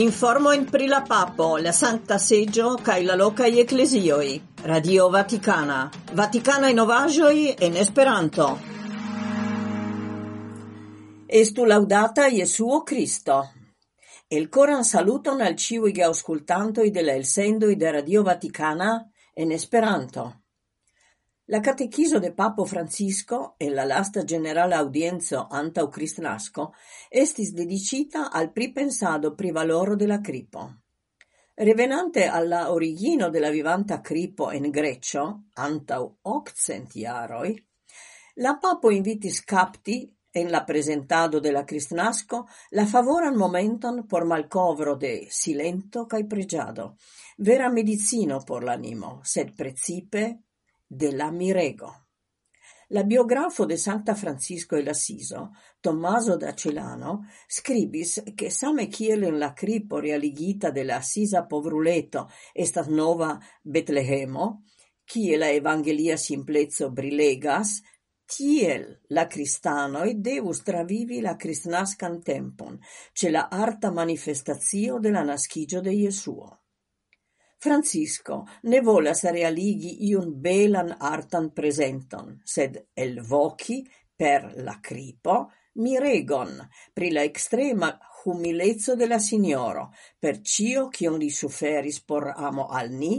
Informo in pri la papo, la Sancta Seggio, cae la locai ecclesioi. Radio Vaticana. Vaticana in ovagioi en Esperanto. Estu laudata Iesuo Cristo. El coran saluton al ciui auscultantoi de la elsendoi de Radio Vaticana en Esperanto. La catechiso de Papo Francisco e la lasta generale audienzo antau Cristnasco estis dedicita al pripensado pri valoro de la cripo. Revenante alla origino de vivanta cripo en Grecio, antau octcent iaroi, la Papo invitis capti en la presentado de la la favoran momenton por malcovro de silento cae pregiado, vera medicino por l'animo, sed precipe de la Mirego. La biografo de Santa Francisco el Assiso, Tommaso da Celano, scribis che same kiel in la cripo realigita de la Assisa povruleto estas nova Betlehemo, kie la evangelia simplezzo brilegas, tiel la cristanoi devus travivi la cristnascan tempon, ce la arta manifestazio de la nascigio de Jesuo. Francisco ne volas realigi iun belan artan presenton, sed elvoki per la cripo miregon pri la extrema humilezzo de la signoro, per cio cion li suferis por amo al ni,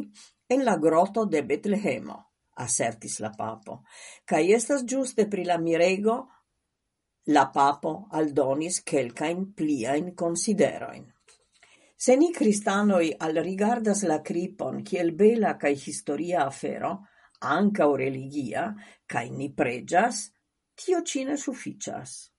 en la grotto de Betlehemo, assertis la papo. Cai estas giuste pri la mirego, la papo aldonis quelcain pliain consideroin. Se ni cristanoi alrigardas la cripon kiel bela kaj historia afero, ancau religia, kaj ni pregias, tio cine sufficias.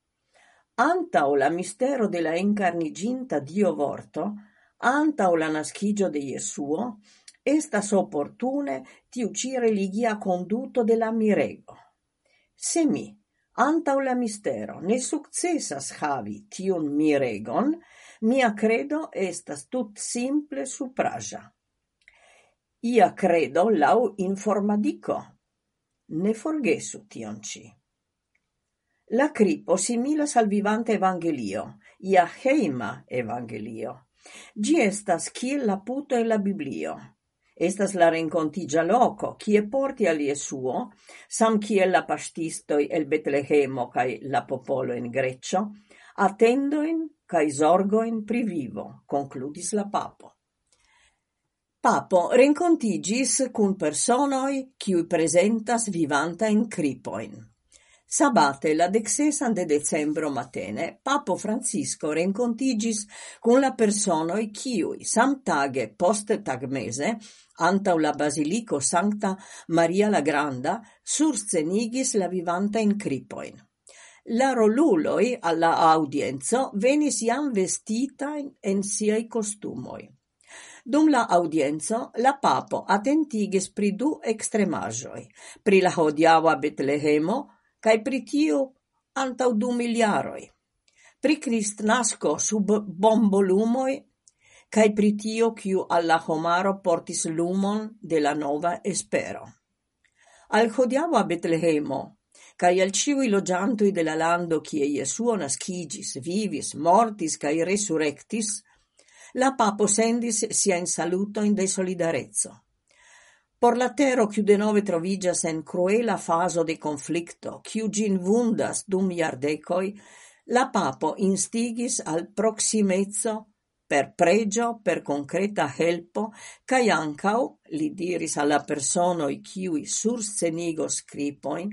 o la mistero de la incarniginta Dio vorto, anta o la nascigio de Jesuo, estas opportune tiu ci religia conduto de la mirego. Se mi, antau la mistero, ne successas havi tiun miregon, Mia credo estas tutsimple supraja. ia credo lau informadico. Ne forgesu tion ci. La cripo similas al vivante evangelio, ia heima evangelio. Gi estas kiel la puto e la Biblio. Estas la rencontigia loco, kie porti al Jesuo, sam kiel la pastistoi el Betlehemo cae la popolo in Greccio, atendoin kaj zorgojn pri privivo, concludis la papo. Papo rincontigis cun personoi qui presentas vivanta in cripoin. Sabate la dexesan de decembro matene Papo Francisco rencontigis con la personoi qui, samtage post tagmese antau la basilico Sancta Maria la Granda surscenigis la vivanta in cripoin. La roluloi alla audienzo aŭdienco venis jam vestitaj en siei costumoi. Dum la audienzo, la papo attentigis pri du ekstremaĵoj, pri la hodiava Betlehemo cae pri tiu antau du miliaroi. pri Kristnasko sub bombolumoi, cae pri tio kiu alla homaro portis lumon de la nova espero. Al hodiava Betlehemo cae al ciui logiantui de la lando cie Iesuo nascigis, vivis, mortis cae resurrectis, la papo sendis sia in saluto in de solidarezzo. Por la tero chiu denove trovigias en cruela faso de conflicto, chiu gin vundas dum iardecoi, la papo instigis al proximezzo per pregio, per concreta helpo, cae ancau, li diris alla personoi ciui surscenigo scripoin,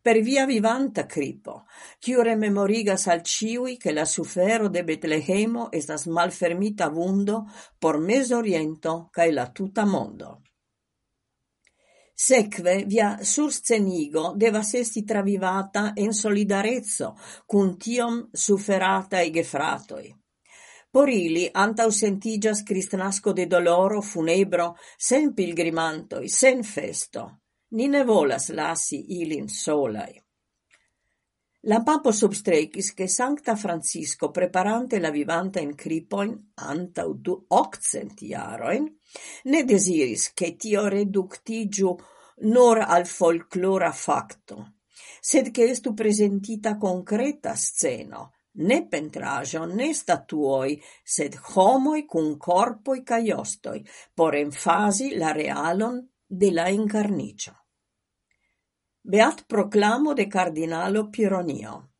per via vivanta cripo, ciu rememorigas al ciui che la sufero de Betlehemo estas malfermita vundo por mesoriento cae la tuta mondo. Secve via surscenigo devas esti travivata en solidarezzo cun tiom suferata e gefratoi Por ili antaŭsentiĝas cristnasco de doloro funebro, sen pilgrimantoi, sen festo. Ni ne volas lasi ilin solai. La papo substrecis che Sancta Francisco, preparante la vivanta in cripoin antau du octcent iaroin, ne desiris che tio reductigiu nor al folclora facto, sed che estu presentita concreta sceno, ne pentrajo ne statuoi sed homoi cun corpoi kaj ostoj, por enfasi la realon de la incarnicio Beat proclamo de Cardinalo Pironio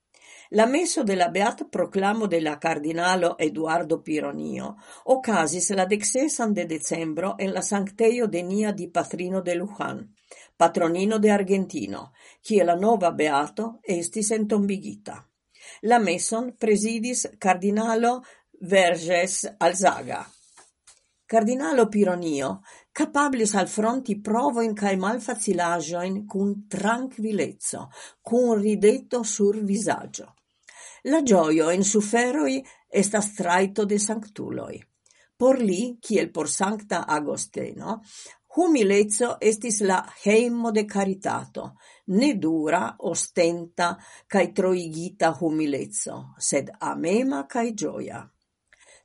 la meso de la beat proclamo de la cardinalo Eduardo Pironio ocasis la dexesan de decembro en la sancteio de Nia di Patrino de Luján, patronino de Argentino, kie la nova beato estis entombigita. La meson presidis cardinalo Verges Alzaga. Cardinalo Pironio capablis al fronti provo in cae malfacilaĵojn cun tranquillezzo, cun rideto sur visagio. La gioio in suferoi estas trajto de sanctuloi. por li, kiel por sancta Agosteno, Humilezzo estis la heimo de caritato, ne dura, ostenta cae troigita humilezzo, sed amema cae gioia.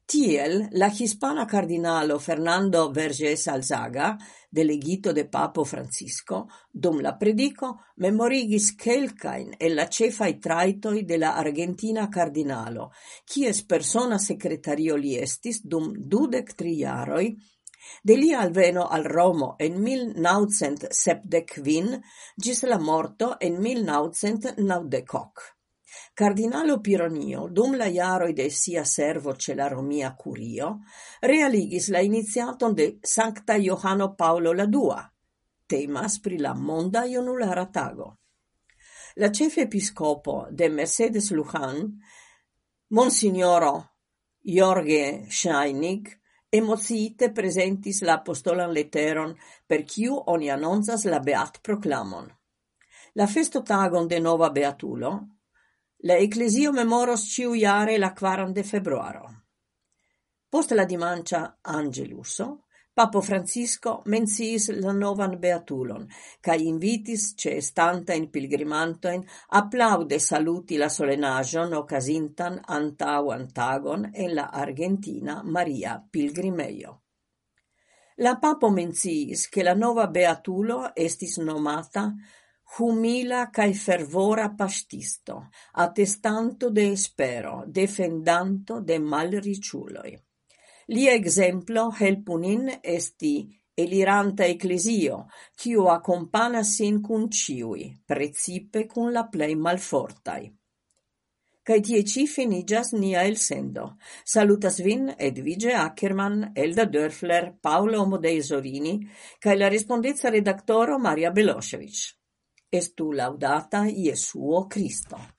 Tiel la hispana cardinalo Fernando Verges Alzaga, delegito de Papo Francisco, dum la predico memorigis quelcain e la cefai traitoi de la argentina cardinalo, quies persona secretario li estis dum dudec triaroi De li alveno al Romo en 1975 gis la morto en 1990. Cardinalo Pironio, dum la iaroi de sia servo ce la Romia Curio, realigis la iniziaton de Sancta Johano Paolo la Dua, temas pri la monda ionulara tago. La cefe episcopo de Mercedes Lujan, Monsignoro Jorge Scheinig, emociite presentis la apostolan leteron, per kiu oni annonzas la beat proclamon. La festo tagon de nova beatulo, la ecclesio memoros ciu iare la quaran de februaro. Post la dimancia Angeluso, Papo Francisco menciis la novan beatulon ca invitis ce estanta in pilgrimantoin applaude saluti la solenagion ocasintan antau antagon en la Argentina Maria Pilgrimejo. La papo menciis che la nova beatulo estis nomata humila cae fervora pastisto, attestanto de espero, defendanto de malriciuloi. Lia exemplo helpunin esti eliranta ecclesio, kiu accompana sin cun ciui, precipe cun la plei malfortai. Cai tie ci finiĝas nia elsendo. Salutas vin Edvige Ackermann, Elda Dörfler, Paolo Omodei Zorini cai la respondeca redaktoro Maria Belosevic. Estu laudata Iesuo Cristo.